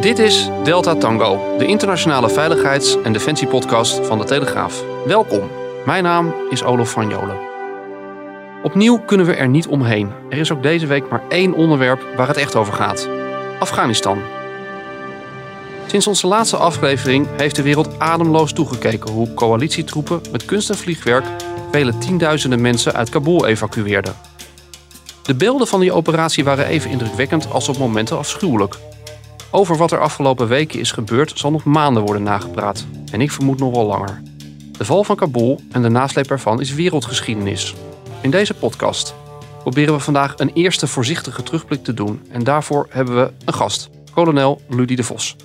Dit is Delta Tango, de internationale veiligheids- en defensiepodcast van de Telegraaf. Welkom, mijn naam is Olof van Jolen. Opnieuw kunnen we er niet omheen. Er is ook deze week maar één onderwerp waar het echt over gaat: Afghanistan. Sinds onze laatste aflevering heeft de wereld ademloos toegekeken hoe coalitietroepen met kunst en vliegwerk vele tienduizenden mensen uit Kabul evacueerden. De beelden van die operatie waren even indrukwekkend als op momenten afschuwelijk. Over wat er afgelopen weken is gebeurd zal nog maanden worden nagepraat. En ik vermoed nog wel langer. De val van Kabul en de nasleep ervan is wereldgeschiedenis. In deze podcast proberen we vandaag een eerste voorzichtige terugblik te doen. En daarvoor hebben we een gast, kolonel Ludi de Vos.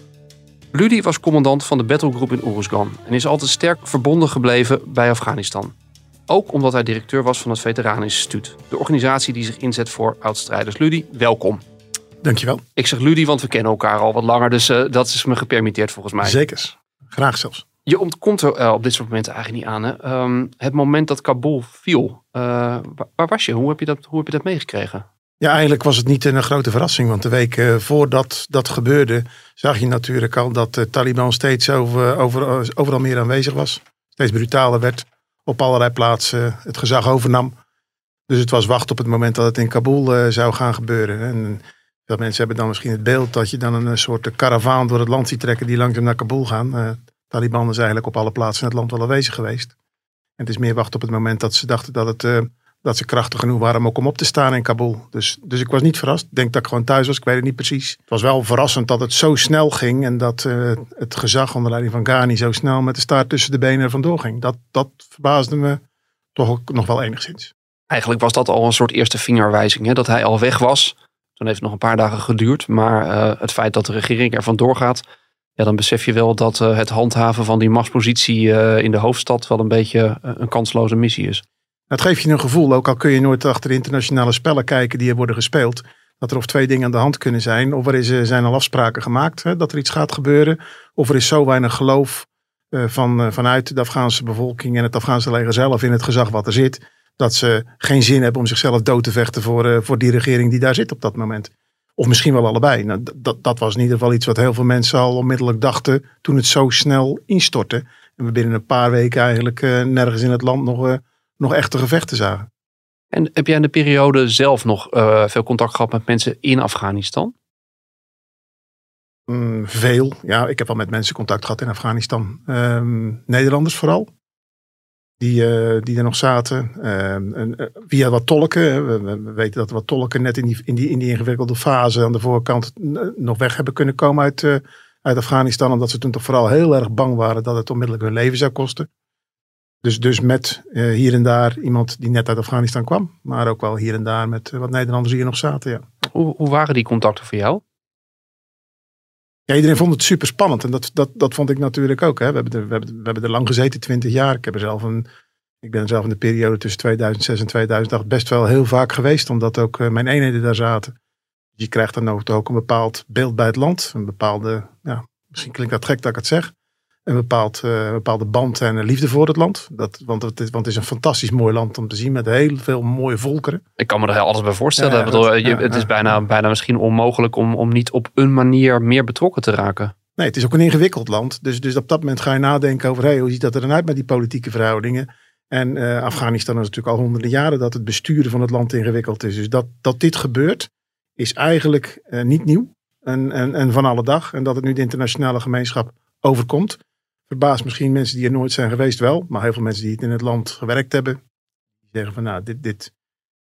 Ludi was commandant van de battlegroep in Uruzgan en is altijd sterk verbonden gebleven bij Afghanistan. Ook omdat hij directeur was van het Veteraneninstituut, de organisatie die zich inzet voor oudstrijders. Ludi, welkom. Dankjewel. Ik zeg Ludi, want we kennen elkaar al wat langer, dus uh, dat is me gepermitteerd volgens mij. Zeker, graag zelfs. Je ontkomt er uh, op dit soort momenten eigenlijk niet aan. Hè? Um, het moment dat Kabul viel, uh, waar, waar, was je? Hoe heb je, dat, hoe heb je dat meegekregen? Ja, eigenlijk was het niet een grote verrassing. Want de week voordat dat gebeurde, zag je natuurlijk al dat de Taliban steeds over, over, overal meer aanwezig was. Steeds brutaler werd. Op allerlei plaatsen het gezag overnam. Dus het was wachten op het moment dat het in Kabul zou gaan gebeuren. En veel mensen hebben dan misschien het beeld dat je dan een soort karavaan door het land ziet trekken die langzaam naar Kabul gaan. Uh, Taliban is eigenlijk op alle plaatsen in het land wel aanwezig geweest. En het is meer wachten op het moment dat ze dachten dat, het, uh, dat ze krachtig genoeg waren om ook om op te staan in Kabul. Dus, dus ik was niet verrast. Ik denk dat ik gewoon thuis was. Ik weet het niet precies. Het was wel verrassend dat het zo snel ging. En dat uh, het gezag onder leiding van Ghani zo snel met de staart tussen de benen vandoor ging. Dat, dat verbaasde me toch ook nog wel enigszins. Eigenlijk was dat al een soort eerste vingerwijzing. Hè? Dat hij al weg was. Toen heeft het nog een paar dagen geduurd. Maar uh, het feit dat de regering ervan doorgaat. Ja, dan besef je wel dat uh, het handhaven van die machtspositie uh, in de hoofdstad wel een beetje een kansloze missie is. Het geeft je een gevoel, ook al kun je nooit achter de internationale spellen kijken die er worden gespeeld. Dat er of twee dingen aan de hand kunnen zijn. Of er is, zijn al afspraken gemaakt hè, dat er iets gaat gebeuren. Of er is zo weinig geloof van, vanuit de Afghaanse bevolking en het Afghaanse leger zelf in het gezag wat er zit dat ze geen zin hebben om zichzelf dood te vechten voor, uh, voor die regering die daar zit op dat moment. Of misschien wel allebei. Nou, dat, dat was in ieder geval iets wat heel veel mensen al onmiddellijk dachten toen het zo snel instortte. En we binnen een paar weken eigenlijk uh, nergens in het land nog, uh, nog echte gevechten zagen. En heb jij in de periode zelf nog veel contact gehad met mensen in Afghanistan? Mm, veel. Ja, ik heb wel met mensen contact gehad in Afghanistan. Um, Nederlanders vooral die, uh, die er nog zaten. Uh, en, via wat tolken. We, we, weten dat wat tolken net in die, in die, in die ingewikkelde fase aan de voorkant nog weg hebben kunnen komen uit, uit Afghanistan. Omdat ze toen toch vooral heel erg bang waren dat het onmiddellijk hun leven zou kosten. Dus, dus met hier en daar iemand die net uit Afghanistan kwam. Maar ook wel hier en daar met wat Nederlanders hier nog zaten. Ja. Hoe, hoe waren die contacten voor jou? Ja, iedereen vond het super spannend. En dat, dat, dat vond ik natuurlijk ook. Hè. We, hebben er, we, hebben, we hebben er lang gezeten, twintig jaar. Ik, heb er zelf een, ik ben zelf in de periode tussen 2006 en 2008 best wel heel vaak geweest. Omdat ook uh, mijn eenheden daar zaten. Je krijgt dan ook, ook een bepaald beeld bij het land. Een bepaalde, ja, misschien klinkt dat gek dat ik het zeg. Een, bepaald, een bepaalde band en een liefde voor het land. Dat, want, het is, want het is een fantastisch mooi land om te zien met heel veel mooie volkeren. Ik kan me er alles bij voorstellen. Ja, bedoel, je, ja, het is bijna, bijna misschien onmogelijk om, om niet op een manier meer betrokken te raken. Nee, het is ook een ingewikkeld land. Dus, dus op dat moment ga je nadenken over hey, hoe ziet dat er dan uit met die politieke verhoudingen. En uh, Afghanistan is natuurlijk al honderden jaren dat het besturen van het land ingewikkeld is. Dus dat, dat dit gebeurt is eigenlijk uh, niet nieuw en, en, en van alle dag. En dat het nu de internationale gemeenschap overkomt verbaast misschien mensen die er nooit zijn geweest wel. Maar heel veel mensen die in het land gewerkt hebben. Die zeggen van nou, dit, dit,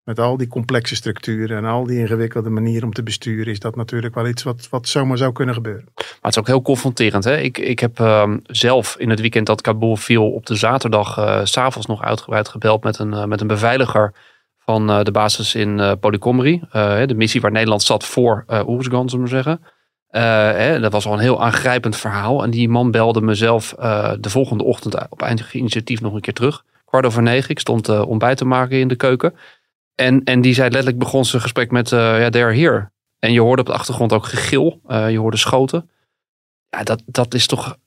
met al die complexe structuren en al die ingewikkelde manieren om te besturen. Is dat natuurlijk wel iets wat, wat zomaar zou kunnen gebeuren. Maar het is ook heel confronterend. Hè? Ik, ik heb uh, zelf in het weekend dat Kabul viel op de zaterdag uh, s'avonds nog uitgebreid gebeld met een, uh, met een beveiliger van de basis in uh, de missie waar Nederland zat voor uh, Oersgan, zullen we zeggen. Hè, dat was al een heel aangrijpend verhaal. En die man belde mezelf de volgende ochtend op eindig initiatief nog een keer terug. Kwart over negen. Ik stond ontbijt te maken in de keuken. En, en die zei letterlijk begon zijn gesprek met ja, they're here. En je hoorde op de achtergrond ook gegil. je hoorde schoten. Ja, dat, dat is toch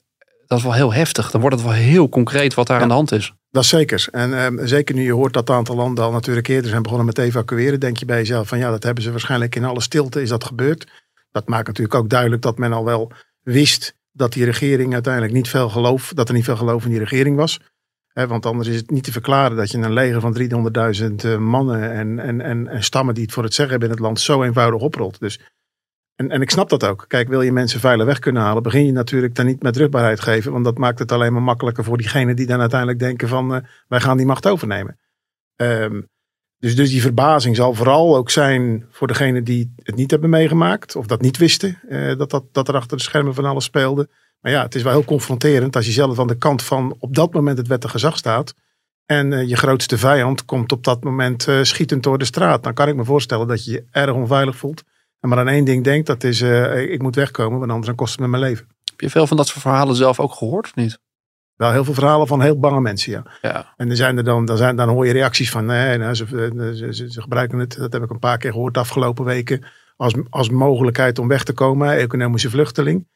dat is wel heel heftig. Dan wordt het wel heel concreet wat daar aan de hand is. Dat is zeker. En ehm, zeker nu je hoort dat een aantal landen al natuurlijk eerder zijn begonnen met evacueren. Denk je bij jezelf van ja, dat hebben ze waarschijnlijk in alle stilte is dat gebeurd. Dat maakt natuurlijk ook duidelijk dat men al wel wist dat die regering uiteindelijk niet veel geloof, dat er niet veel geloof in die regering was. want anders is het niet te verklaren dat je een leger van 300.000 eh, mannen en, en, en, en, stammen die het voor het zeggen hebben in het land zo eenvoudig oprolt. Dus en, en ik snap dat ook. Kijk, wil je mensen veilig weg kunnen halen, begin je natuurlijk dan niet met rugbaarheid geven. Want dat maakt het alleen maar makkelijker voor diegenen die dan uiteindelijk denken van uh, wij gaan die macht overnemen. Um, dus, dus die verbazing zal vooral ook zijn voor degenen die het niet hebben meegemaakt. Of dat niet wisten, uh, dat, dat, dat er achter de schermen van alles speelde. Maar ja, het is wel heel confronterend als je zelf aan de kant van op dat moment het wettige gezag staat. En uh, je grootste vijand komt op dat moment schietend door de straat. Dan kan ik me voorstellen dat je je erg onveilig voelt. En maar aan één ding denkt, dat is uh, ik moet wegkomen, want anders kost het me mijn leven. Heb je veel van dat soort verhalen zelf ook gehoord of niet? Wel heel veel verhalen van heel bange mensen, ja. ja. En er zijn er dan, dan, zijn, dan hoor je reacties van, nee, nou, ze, ze, ze, gebruiken het, dat heb ik een paar keer gehoord de afgelopen weken, als, als mogelijkheid om weg te komen, economische vluchteling.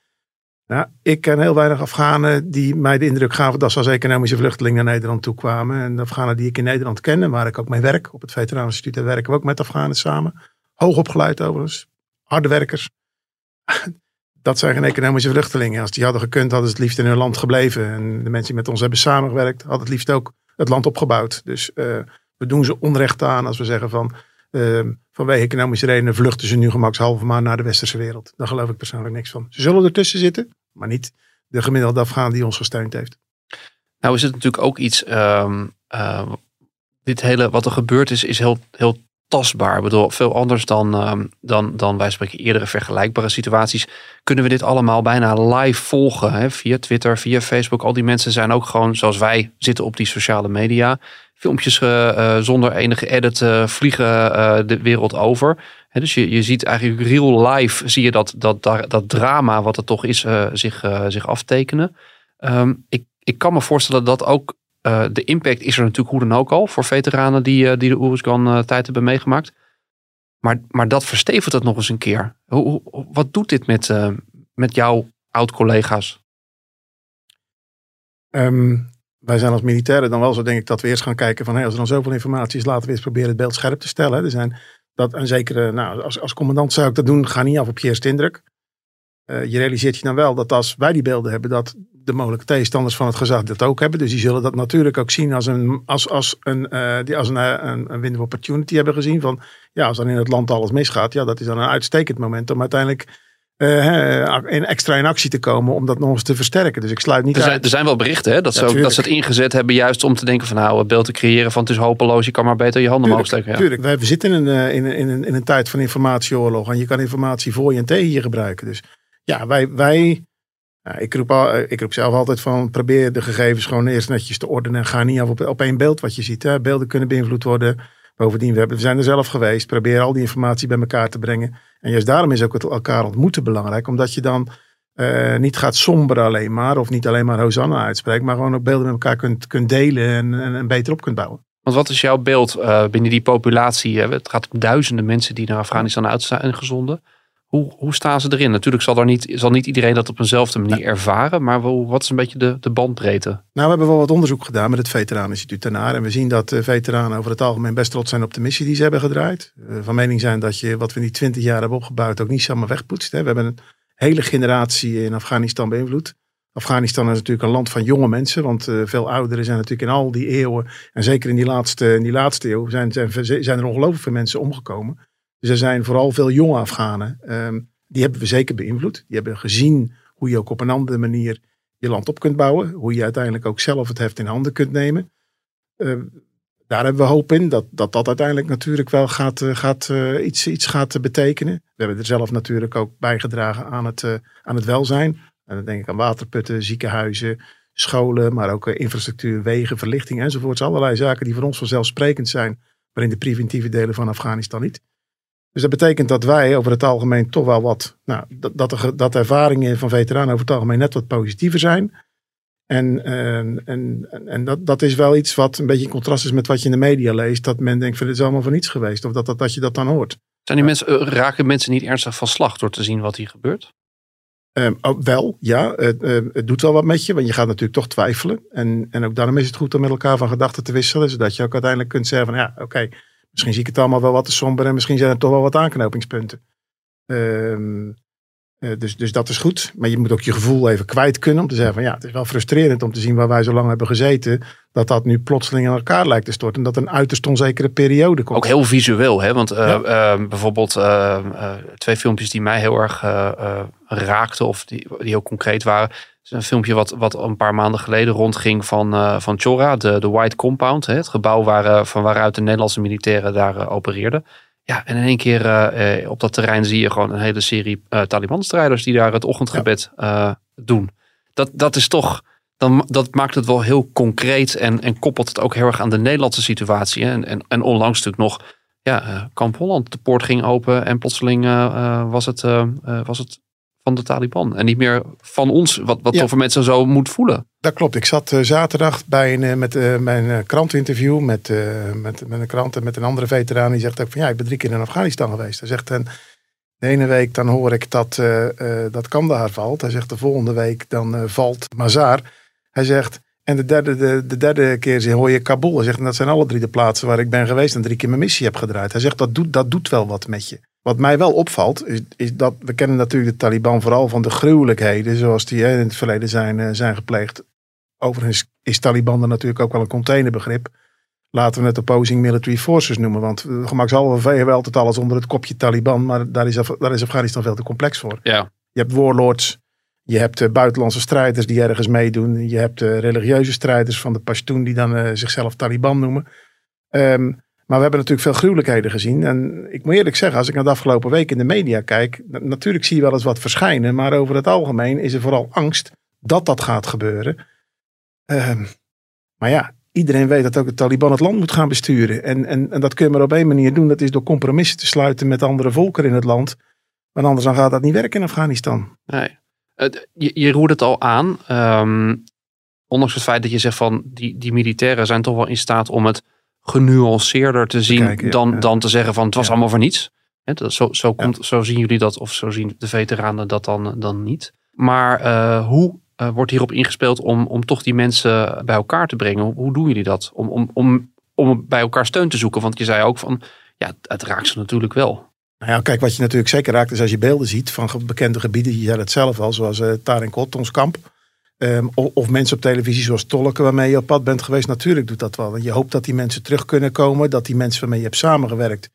Nou, ik ken heel weinig Afghanen die mij de indruk gaven dat ze als economische vluchteling naar Nederland toe kwamen. En de Afghanen die ik in Nederland ken, waar ik ook mee werk, op het Veteraneninstituut, daar werken we ook met Afghanen samen. Hoogopgeleid overigens, harde werkers. Dat zijn geen economische vluchtelingen. Als die hadden gekund, hadden ze het liefst in hun land gebleven. En de mensen die met ons hebben samengewerkt, hadden het liefst ook het land opgebouwd. Dus uh, we doen ze onrecht aan als we zeggen van uh, vanwege economische redenen vluchten ze nu gemakshalve maar naar de westerse wereld. Daar geloof ik persoonlijk niks van. Ze zullen ertussen zitten, maar niet de gemiddelde Afghaan die ons gesteund heeft. Nou is het natuurlijk ook iets, um, uh, dit hele wat er gebeurd is, is heel, heel tastbaar. Ik bedoel, veel anders dan, uh, dan, dan wij spreken eerdere vergelijkbare situaties. Kunnen we dit allemaal bijna live volgen hè? via Twitter, via Facebook. Al die mensen zijn ook gewoon zoals wij zitten op die sociale media. Filmpjes uh, zonder enige edit uh, vliegen de wereld over. Dus je, je ziet eigenlijk real live zie je dat, dat, dat, dat drama wat er toch is zich, zich aftekenen. Um, ik, ik kan me voorstellen dat ook uh, de impact is er natuurlijk hoe dan ook al voor veteranen die, uh, die de Oeruzgan uh, tijd hebben meegemaakt. Maar, maar dat verstevigt het nog eens een keer. Hoe, wat doet dit met, met jouw oud-collega's? Um, wij zijn als militairen dan wel zo denk ik dat we eerst gaan kijken van hey, als er dan zoveel informatie is, laten we eens proberen het beeld scherp te stellen. Er zijn dat, en zeker nou, als, als commandant zou ik dat doen, ga niet af op je eerste indruk. Uh, je realiseert je dan wel dat als wij die beelden hebben, dat de mogelijke tegenstanders van het gezag dat ook hebben. Dus die zullen dat natuurlijk ook zien als een, als, als een, uh, die als een, eh, een, een window opportunity hebben gezien. Van ja, als dan in het land alles misgaat, ja, dat is dan een uitstekend moment om uiteindelijk uh, in extra in actie te komen om dat nog eens te versterken. Dus ik sluit niet er zijn, uit. Er zijn wel berichten hè, dat, ze ook, dat ze het ingezet hebben juist om te denken van nou, het beeld te creëren van het is hopeloos, je kan maar beter je handen omhoog steken. Ja. Tuurlijk, we, zitten in een, in, een, in, een, in een tijd van informatieoorlog en je kan informatie voor je en tegen je gebruiken. Dus ja, wij, wij ik, roep al, ik roep zelf altijd van probeer de gegevens gewoon eerst netjes te ordenen en ga niet af op, op één beeld wat je ziet. Hè. Beelden kunnen beïnvloed worden. Bovendien, we, hebben, we zijn er zelf geweest. Probeer al die informatie bij elkaar te brengen. En juist daarom is ook het elkaar ontmoeten belangrijk. Omdat je dan uh, niet gaat somberen alleen maar. Of niet alleen maar Hosanna uitspreekt. Maar gewoon ook beelden met elkaar kunt, kunt delen en, en, beter op kunt bouwen. Want wat is jouw beeld uh, binnen die populatie? Het gaat om duizenden mensen die naar Afghanistan uit zijn gezonden. Hoe, hoe staan ze erin? Natuurlijk zal, er niet, zal niet iedereen dat op eenzelfde manier ervaren, maar wat is een beetje de, de bandbreedte? Nou, we hebben wel wat onderzoek gedaan met het Veteraneninstituut daarnaar. En we zien dat veteranen over het algemeen best trots zijn op de missie die ze hebben gedraaid. Uh, van mening zijn dat je wat we in die twintig jaar hebben opgebouwd ook niet zomaar wegpoetst. Hè. We hebben een hele generatie in Afghanistan beïnvloed. Afghanistan is natuurlijk een land van jonge mensen, want uh, veel ouderen zijn natuurlijk in al die eeuwen, en zeker in die laatste, in die laatste eeuw, zijn, zijn, zijn er ongelooflijk veel mensen omgekomen. Dus er zijn vooral veel jonge Afghanen. Um, die hebben we zeker beïnvloed. Die hebben gezien hoe je ook op een andere manier je land op kunt bouwen. Hoe je uiteindelijk ook zelf het heft in handen kunt nemen. Uh, daar hebben we hoop in dat dat, dat uiteindelijk natuurlijk wel gaat, uh, gaat, uh, iets, iets gaat betekenen. We hebben er zelf natuurlijk ook bijgedragen aan het, uh, aan het welzijn. En dan denk ik aan waterputten, ziekenhuizen, scholen, maar ook infrastructuur, wegen, verlichting enzovoorts. Allerlei zaken die voor ons vanzelfsprekend zijn maar in de preventieve delen van Afghanistan niet. Dus dat betekent dat wij over het algemeen toch wel wat, nou, dat, dat, de, dat de ervaringen van veteranen over het algemeen net wat positiever zijn. En, en, en, en dat, dat is wel iets wat een beetje in contrast is met wat je in de media leest. Dat men denkt van dit is allemaal van niets geweest. Of dat, dat, dat je dat dan hoort. Zijn die mensen, eh, raken mensen niet ernstig van slag door te zien wat hier gebeurt? Um, oh, wel, ja. Het, uh, het doet wel wat met je, want je gaat natuurlijk toch twijfelen. En, en ook daarom is het goed om met elkaar van gedachten te wisselen. Zodat je ook uiteindelijk kunt zeggen van ja, oké, misschien zie ik het allemaal wel wat te somber en misschien zijn er toch wel wat aanknopingspunten. Um, uh, dus, dus dat is goed. Maar je moet ook je gevoel even kwijt kunnen om te zeggen van ja, het is wel frustrerend om te zien waar wij zo lang hebben gezeten. Dat dat nu plotseling in elkaar lijkt te storten. En dat een uiterst onzekere periode komt. Ook heel visueel, hè? Want uh, ja. uh, bijvoorbeeld twee filmpjes die mij heel erg raakten of die, die heel concreet waren. Is een filmpje wat, wat een paar maanden geleden rondging van, van Chora, de, de White Compound. Hè? Het gebouw waar, van waaruit de Nederlandse militairen daar opereerden. Ja, en in één keer uh, op dat terrein zie je gewoon een hele serie uh, Taliban-strijders die daar het ochtendgebed ja. doen. Dat, dat is toch, dan, dat maakt het wel heel concreet en, en koppelt het ook heel erg aan de Nederlandse situatie. En, en, en onlangs natuurlijk nog, ja, Kamp Holland, de poort ging open en plotseling was, het, was het van de Taliban. En niet meer van ons, wat, wat ja. voor mensen zo moet voelen. Dat klopt. Ik zat uh, zaterdag bij een, met uh, mijn krantinterview met, met, met een krant en met een andere veteraan. Die zegt ook van ja, ik ben drie keer in Afghanistan geweest. Hij zegt en de ene week dan hoor ik dat, dat Kandahar valt. Hij zegt de volgende week dan valt Mazar. Hij zegt en de derde, de, de derde keer hoor je Kabul. Hij zegt en dat zijn alle drie de plaatsen waar ik ben geweest en drie keer mijn missie heb gedraaid. Hij zegt dat doet, dat doet wel wat met je. Wat mij wel opvalt, is, is, dat we kennen natuurlijk de Taliban vooral van de gruwelijkheden zoals die in het verleden zijn, zijn gepleegd. Overigens is Taliban dan natuurlijk ook wel een containerbegrip. Laten we het opposing military forces noemen. Want gemakshalve hebben we altijd alles onder het kopje Taliban. Maar daar is, daar is Afghanistan veel te complex voor. Ja. Je hebt warlords. Je hebt uh, buitenlandse strijders die ergens meedoen. Je hebt uh, religieuze strijders van de Pashtun die dan uh, zichzelf Taliban noemen. Um, maar we hebben natuurlijk veel gruwelijkheden gezien. En ik moet eerlijk zeggen, als ik naar de afgelopen week in de media kijk. Natuurlijk zie je wel eens wat verschijnen. Maar over het algemeen is er vooral angst dat dat gaat gebeuren. Um, maar ja, iedereen weet dat ook de Taliban het land moet gaan besturen. En, en, en dat kun je maar op één manier doen. Dat is door compromissen te sluiten met andere volkeren in het land. Want anders dan gaat dat niet werken in Afghanistan. Nee. Je, je roert het al aan. Um, ondanks het feit dat je zegt van die, die militairen zijn toch wel in staat om het genuanceerder te zien Kijken, dan, ja. dan te zeggen van het was ja. allemaal voor niets. He, dat, zo, zo, komt, zo zien jullie dat of zo zien de veteranen dat dan, dan niet. Maar uh, hoe uh, wordt hierop ingespeeld om, om toch die mensen bij elkaar te brengen? Hoe, hoe doen jullie dat? Om, om, om, om bij elkaar steun te zoeken? Want je zei ook van ja, het raakt ze natuurlijk wel. Nou ja, kijk, wat je natuurlijk zeker raakt is als je beelden ziet van bekende gebieden. Je zei het zelf al, zoals uh, Tarin Kot, ons kamp. Um, of, mensen op televisie zoals tolken waarmee je op pad bent geweest. Natuurlijk doet dat wel. En je hoopt dat die mensen terug kunnen komen. Dat die mensen waarmee je hebt samengewerkt.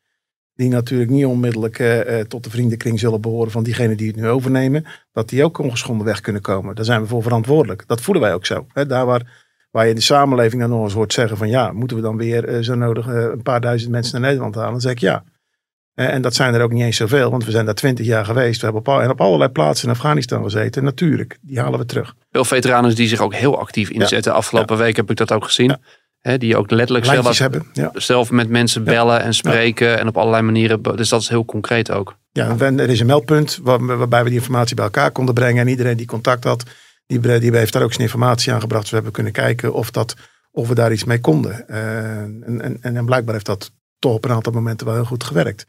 Die natuurlijk niet onmiddellijk uh, uh, tot de vriendenkring zullen behoren van diegenen die het nu overnemen. Dat die ook ongeschonden weg kunnen komen. Daar zijn we voor verantwoordelijk. Dat voelen wij ook zo. Daar waar, waar je in de samenleving dan nog eens hoort zeggen van ja, moeten we dan weer zo nodig een paar duizend mensen naar Nederland halen? Dan zeg ik ja. En dat zijn er ook niet eens zoveel, want we zijn daar twintig jaar geweest. We hebben op, en op allerlei plaatsen in Afghanistan gezeten. Natuurlijk, die halen we terug. Veel veteranen die zich ook heel actief inzetten. Ja. Afgelopen ja. week heb ik dat ook gezien. Ja. Die ook letterlijk zelf, hebben, zelf met mensen bellen en spreken. En op allerlei manieren. Dus dat is heel concreet ook. Ja, er is een meldpunt waar, waarbij we die informatie bij elkaar konden brengen. En iedereen die contact had, die, die heeft daar ook zijn informatie aan gebracht. Dus we hebben kunnen kijken of, dat, of we daar iets mee konden. Uh, en, en, en blijkbaar heeft dat toch op een aantal momenten wel heel goed gewerkt.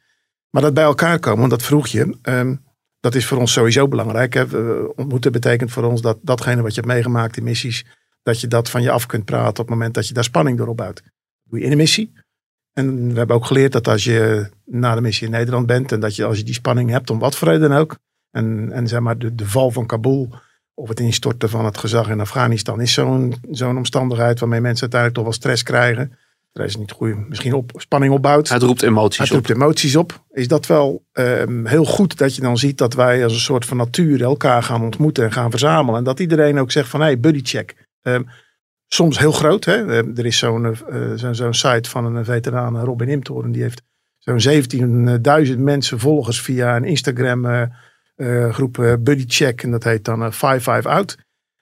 Maar dat bij elkaar komen, dat vroeg je, um, dat is voor ons sowieso belangrijk. Hè. Ontmoeten betekent voor ons dat datgene wat je hebt meegemaakt in missies, dat je dat van je af kunt praten op het moment dat je daar spanning door opbouwt. Doe je in een missie. En we hebben ook geleerd dat als je na de missie in Nederland bent en dat je als je die spanning hebt, om wat voor reden ook, en, en zeg maar de, de val van Kabul of het instorten van het gezag in Afghanistan is zo'n zo'n omstandigheid waarmee mensen uiteindelijk toch wel stress krijgen er is niet goed, misschien op, spanning opbouwt. Het roept emoties het roept op. emoties op. Is dat wel um, heel goed dat je dan ziet dat wij als een soort van natuur elkaar gaan ontmoeten en gaan verzamelen. En dat iedereen ook zegt van hey, buddy check. Um, soms heel groot. Hè? Er is zo'n uh, zo'n zo site van een veteraan, Robin Imtoren. Die heeft zo'n 17.000 mensen volgers via een Instagram uh, uh, groep Buddy Check. En dat heet dan 55 Out.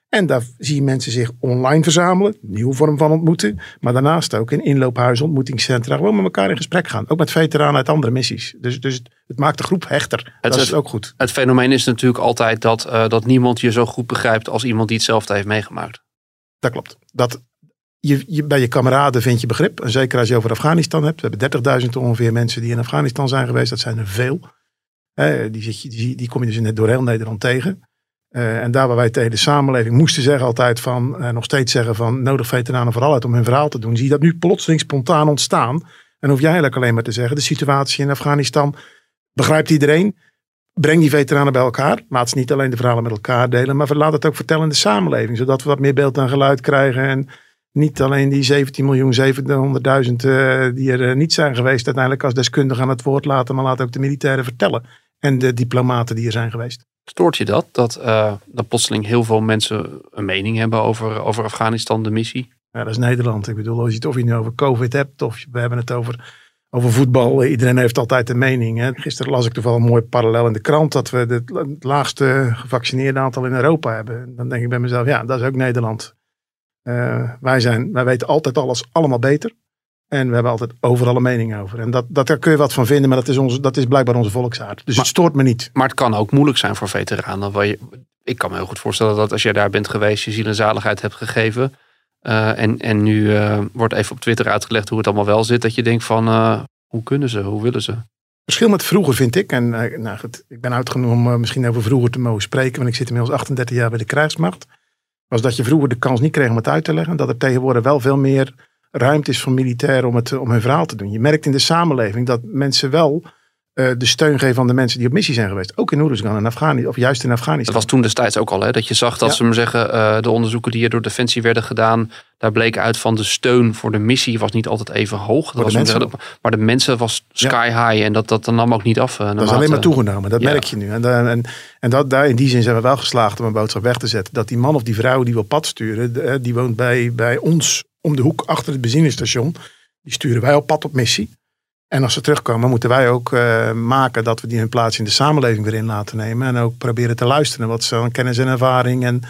En daar zie je mensen zich online verzamelen, nieuwe vorm van ontmoeten. Maar daarnaast ook in inloophuizen, ontmoetingscentra, gewoon met elkaar in gesprek gaan. Ook met veteranen uit andere missies. Dus, dus het maakt de groep hechter. Het, dat is ook goed. Het fenomeen is natuurlijk altijd dat, uh, dat niemand je zo goed begrijpt als iemand die hetzelfde heeft meegemaakt. Dat klopt. Dat, je, je, bij je kameraden vind je begrip. En zeker als je over Afghanistan hebt. We hebben 30.000 ongeveer mensen die in Afghanistan zijn geweest. Dat zijn er veel. die, zit je, die, die kom je dus in, door heel Nederland tegen. Uh, en daar waar wij tegen de samenleving moesten zeggen altijd van, uh, nog steeds zeggen van, nodig veteranen vooral uit om hun verhaal te doen. Zie je dat nu plotseling spontaan ontstaan. En hoef jij eigenlijk alleen maar te zeggen, de situatie in Afghanistan begrijpt iedereen. Breng die veteranen bij elkaar. Laat ze niet alleen de verhalen met elkaar delen, maar laat het ook vertellen in de samenleving. Zodat we wat meer beeld en geluid krijgen. En niet alleen die 17 miljoen 700.000 uh, die er niet zijn geweest, uiteindelijk als deskundigen aan het woord laten, maar laat ook de militairen vertellen. En de diplomaten die er zijn geweest. Stoort je dat? Dat, uh, dat plotseling heel veel mensen een mening hebben over, over Afghanistan, de missie? Ja, dat is Nederland. Ik bedoel, als je het of je nu over COVID hebt of we hebben het over, over voetbal. Iedereen heeft altijd een mening. Hè. Gisteren las ik toevallig een mooi parallel in de krant dat we het laagste gevaccineerde aantal in Europa hebben. Dan denk ik bij mezelf, ja, dat is ook Nederland. Uh, wij, zijn, wij weten altijd alles allemaal beter. En we hebben altijd overal een mening over. En dat, dat, daar kun je wat van vinden, maar dat is, onze, dat is blijkbaar onze volksaard. Dus maar, het stoort me niet. Maar het kan ook moeilijk zijn voor veteranen. Waar je, ik kan me heel goed voorstellen dat als jij daar bent geweest, je ziel en zaligheid hebt gegeven. Uh, en, en nu uh, wordt even op Twitter uitgelegd hoe het allemaal wel zit. Dat je denkt van, uh, hoe kunnen ze, hoe willen ze? Verschil met vroeger vind ik, en nou goed, ik ben uitgenomen om misschien over vroeger te mogen spreken, want ik zit inmiddels 38 jaar bij de krijgsmacht. Was dat je vroeger de kans niet kreeg om het uit te leggen. Dat er tegenwoordig wel veel meer ruimte is voor militairen om, het, om hun verhaal te doen. Je merkt in de samenleving dat mensen wel uh, de steun geven aan de mensen die op missie zijn geweest. Ook in Oeruzgan en Afghanistan, of juist in Afghanistan. Dat was toen destijds ook al, hè? dat je zag dat ja. ze maar zeggen, uh, de onderzoeken die hier door Defensie werden gedaan, daar bleek uit van de steun voor de missie was niet altijd even hoog. Dat was zeggen, maar de mensen was sky ja. high en dat, dat nam ook niet af. Uh, dat is alleen maar toegenomen, dat ja. merk je nu. En, en, en dat, daar, in die zin zijn we wel geslaagd om een boodschap weg te zetten. Dat die man of die vrouw die we op pad sturen, die woont bij, bij ons om de hoek achter het benzinestation. Die sturen wij op pad op missie. En als ze terugkomen, moeten wij ook uh, maken dat we die hun plaats in de samenleving weer in laten nemen. En ook proberen te luisteren wat ze aan kennis en ervaring en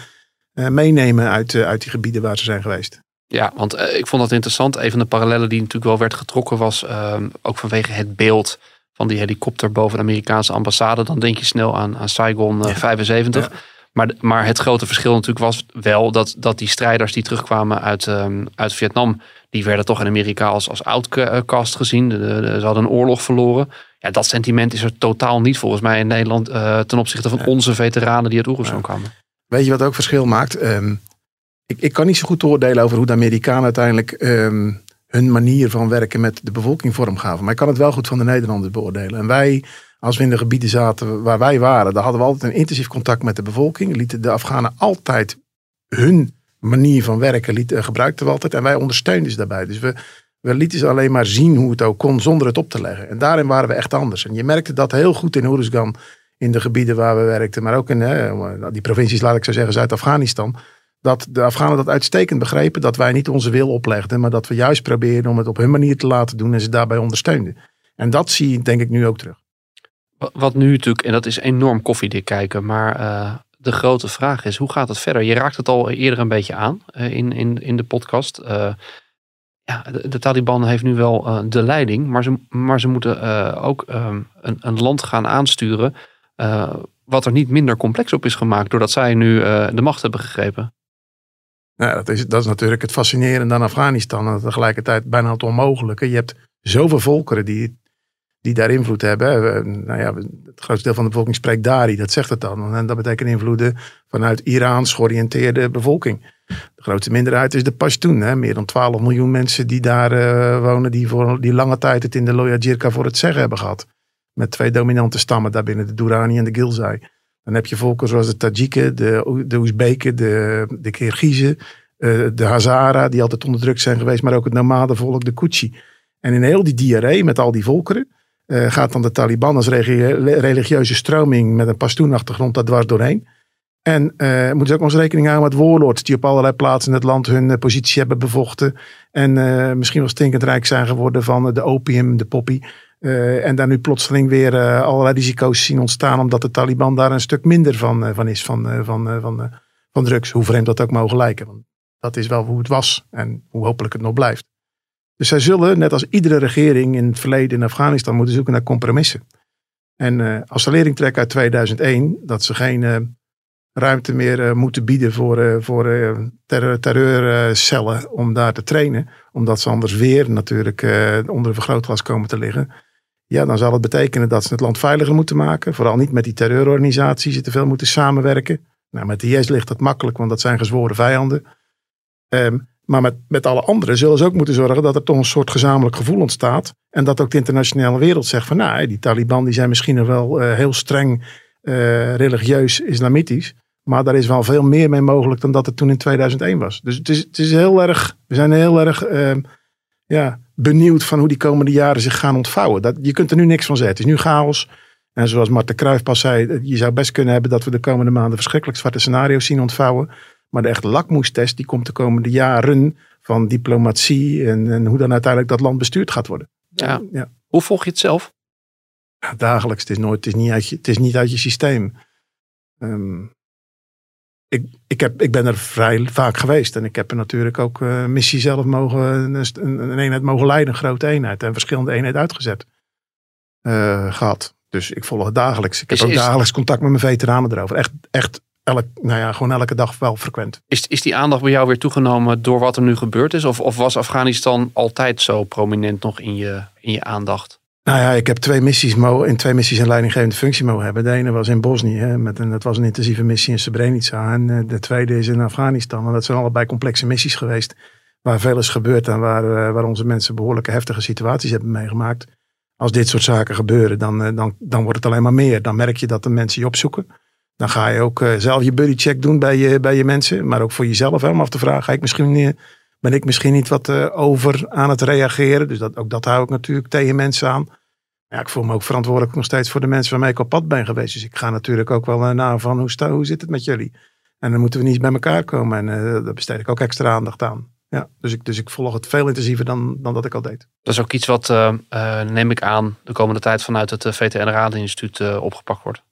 uh, meenemen uit, uh, uit die gebieden waar ze zijn geweest. Ja, want ik vond dat interessant. Een van de parallellen die natuurlijk wel werd getrokken was ehm, ook vanwege het beeld van die helikopter boven de Amerikaanse ambassade. Dan denk je snel aan, aan Saigon ja. 75. Ja. Maar, maar het grote verschil natuurlijk was wel dat, dat die strijders die terugkwamen uit, um, uit Vietnam, die werden toch in Amerika als, als outcast gezien. De, de, ze hadden een oorlog verloren. Ja, dat sentiment is er totaal niet volgens mij in Nederland uh, ten opzichte van ja. onze veteranen die uit Oeruzgan ja. kwamen. Weet je wat ook verschil maakt? Um, ik, ik kan niet zo goed oordelen over hoe de Amerikanen uiteindelijk um, hun manier van werken met de bevolking vormgaven. Maar ik kan het wel goed van de Nederlanders beoordelen. En wij als we in de gebieden zaten waar wij waren, dan hadden we altijd een intensief contact met de bevolking. Lieten de Afghanen altijd hun manier van werken lieten, gebruikten we altijd. En wij ondersteunden ze daarbij. Dus we, we lieten ze alleen maar zien hoe het ook kon zonder het op te leggen. En daarin waren we echt anders. En je merkte dat heel goed in Oeruzgan, in de gebieden waar we werkten. Maar ook in hè, die provincies, laat ik zo zeggen, Zuid-Afghanistan. Dat de Afghanen dat uitstekend begrepen. Dat wij niet onze wil oplegden. Maar dat we juist probeerden om het op hun manier te laten doen. En ze daarbij ondersteunden. En dat zie je denk ik nu ook terug. Wat nu natuurlijk, en dat is enorm koffiedik kijken, maar uh, de grote vraag is, hoe gaat het verder? Je raakt het al eerder een beetje aan uh, in, in, in de podcast. Uh, ja, de, Taliban heeft nu wel de leiding, maar ze, maar ze moeten ook um, een, een, land gaan aansturen wat er niet minder complex op is gemaakt, doordat zij nu de macht hebben gegrepen. Ja, dat, is, dat is natuurlijk het fascinerende aan Afghanistan en tegelijkertijd bijna het onmogelijke. Je hebt zoveel volkeren die die daar invloed hebben. Nou ja, het grootste deel van de bevolking spreekt Dari, dat zegt het dan. En dat betekent invloeden vanuit Iraans georiënteerde bevolking. De grootste minderheid is de Pashtun. Hè? Meer dan 12 miljoen mensen die daar uh, wonen, die voor die lange tijd het in de Loya Jirka voor het zeggen hebben gehad. Met twee dominante stammen daarbinnen, de Durrani en de Gilzai. Dan heb je volken zoals de Tajiken, de, de Oezbeken, de, de Kirgizen, uh, de Hazara, die altijd onderdrukt zijn geweest, maar ook het nomadenvolk, de Kuchi. En in heel die diarree met al die volkeren, uh, gaat dan de Taliban als religieuze stroming met een Pashtoen-achtergrond daar dwars doorheen. En uh, moeten ze ook eens rekening houden met warlords die op allerlei plaatsen in het land hun uh, positie hebben bevochten. En misschien wel stinkend rijk zijn geworden van de opium, de poppy. en daar nu plotseling weer allerlei risico's zien ontstaan omdat de Taliban daar een stuk minder van, van is, van, van, van, van drugs. Hoe vreemd dat ook mogen lijken. Want dat is wel hoe het was en hoe hopelijk het nog blijft. Dus zij zullen, net als iedere regering in het verleden in Afghanistan, moeten zoeken naar compromissen. En uh, als de lering trekken uit 2001, dat ze geen uh, ruimte meer uh, moeten bieden voor, voor terreurcellen om daar te trainen. Omdat ze anders weer natuurlijk onder een vergrootglas komen te liggen. Ja, dan zal het betekenen dat ze het land veiliger moeten maken. Vooral niet met die terreurorganisaties, ze te veel moeten samenwerken. Nou, met de IS ligt dat makkelijk, want dat zijn gezworen vijanden. Um, maar met, met alle anderen zullen ze ook moeten zorgen dat er toch een soort gezamenlijk gevoel ontstaat. En dat ook de internationale wereld zegt van nou, die Taliban die zijn misschien nog wel uh, heel streng uh, religieus islamitisch. Maar daar is wel veel meer mee mogelijk dan dat het toen in 2001 was. Dus het is, het is heel erg, we zijn heel erg uh, ja, benieuwd van hoe die komende jaren zich gaan ontvouwen. Dat, je kunt er nu niks van zeggen. Het is nu chaos. En zoals Marten Kruijf pas zei, je zou best kunnen hebben dat we de komende maanden verschrikkelijk zwarte scenario's zien ontvouwen. Maar de echte lakmoestest die komt de komende jaren van diplomatie en, en hoe dan uiteindelijk dat land bestuurd gaat worden. Ja. ja. Hoe volg je het zelf? Ja, dagelijks. Het is, nooit, het, is niet uit je, het is niet uit je systeem. Um, ik, ik, heb, ik ben er vrij vaak geweest. En ik heb er natuurlijk ook uh, missie zelf mogen, een, een, eenheid mogen leiden, een grote eenheid. En verschillende eenheden uitgezet uh, gehad. Dus ik volg het dagelijks. Ik heb ook dagelijks contact met mijn veteranen erover. Echt, echt elk, nou ja, gewoon elke dag wel frequent. Is, is die aandacht bij jou weer toegenomen door wat er nu gebeurd is? Of, of was Afghanistan altijd zo prominent nog in je, in je aandacht? Nou ja, ik heb twee missies mo in twee missies een leidinggevende functie mogen hebben. De ene was in Bosnië, hè, met een, dat was een intensieve missie in Srebrenica. En uh, de tweede is in Afghanistan. En dat zijn allebei complexe missies geweest. Waar veel is gebeurd en waar, uh, waar onze mensen behoorlijke heftige situaties hebben meegemaakt. Als dit soort zaken gebeuren, dan, uh, dan, dan wordt het alleen maar meer. Dan merk je dat de mensen je opzoeken. Dan ga je ook zelf je buddycheck doen bij je, bij je mensen. Maar ook voor jezelf, hè, om af te vragen. Ga ik misschien, ben ik misschien niet wat over aan het reageren? Dus dat, ook dat hou ik natuurlijk tegen mensen aan. Ja, ik voel me ook verantwoordelijk nog steeds voor de mensen waarmee ik op pad ben geweest. Dus ik ga natuurlijk ook wel naar van hoe, sta, hoe zit het met jullie? En dan moeten we niet bij elkaar komen. En daar besteed ik ook extra aandacht aan. Ja, dus, ik, dus ik volg het veel intensiever dan, dan dat ik al deed. Dat is ook iets wat, neem ik aan, de komende tijd vanuit het VTN Radeninstituut opgepakt wordt.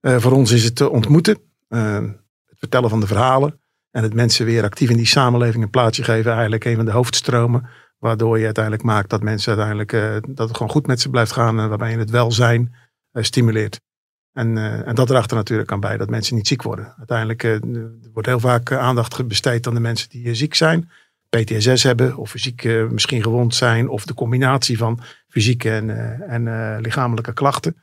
Ja, voor ons is het ontmoeten, het vertellen van de verhalen en het mensen weer actief in die samenleving een plaatsje geven. Eigenlijk een van de hoofdstromen Waardoor je uiteindelijk maakt dat mensen uiteindelijk, uh, dat het gewoon goed met ze blijft gaan. en waarbij je het welzijn stimuleert. En, uh, en dat natuurlijk aan bij, dat mensen niet ziek worden. Uiteindelijk wordt heel vaak aandacht besteed aan de mensen die ziek zijn. PTSS hebben of fysiek misschien gewond zijn. Of de combinatie van fysieke en, en lichamelijke klachten.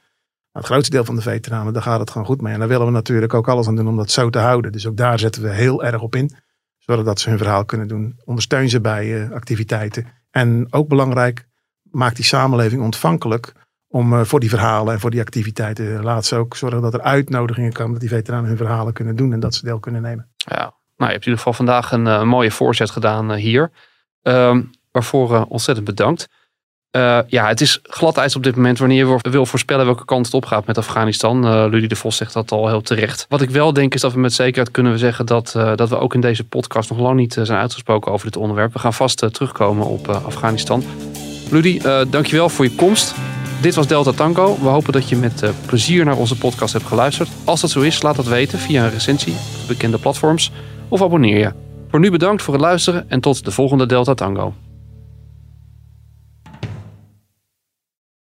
Maar het grootste deel van de veteranen, daar gaat het gewoon goed mee. En daar willen we natuurlijk ook alles aan doen om dat zo te houden. Dus ook daar zetten we heel erg op in zodat ze hun verhaal kunnen doen. Ondersteun ze bij uh, activiteiten. En ook belangrijk, maak die samenleving ontvankelijk om, uh, voor die verhalen en voor die activiteiten. Laat ze ook zorgen dat er uitnodigingen komen dat die veteranen hun verhalen kunnen doen en dat ze deel kunnen nemen. Ja, nou, je hebt in ieder geval vandaag een uh, mooie voorzet gedaan hier. Ehm, waarvoor ontzettend bedankt. Uh, ja, het is glad ijs op dit moment wanneer je wil voorspellen welke kant het op gaat met Afghanistan. Uh, Ludie de Vos zegt dat al heel terecht. Wat ik wel denk is dat we met zekerheid kunnen zeggen dat, uh, dat we ook in deze podcast nog lang niet zijn uitgesproken over dit onderwerp. We gaan vast terugkomen op Afghanistan. Ludie, dankjewel voor je komst. Dit was Delta Tango. We hopen dat je met plezier naar onze podcast hebt geluisterd. Als dat zo is, laat dat weten via een recensie op bekende platforms of abonneer je. Voor nu bedankt voor het luisteren en tot de volgende Delta Tango.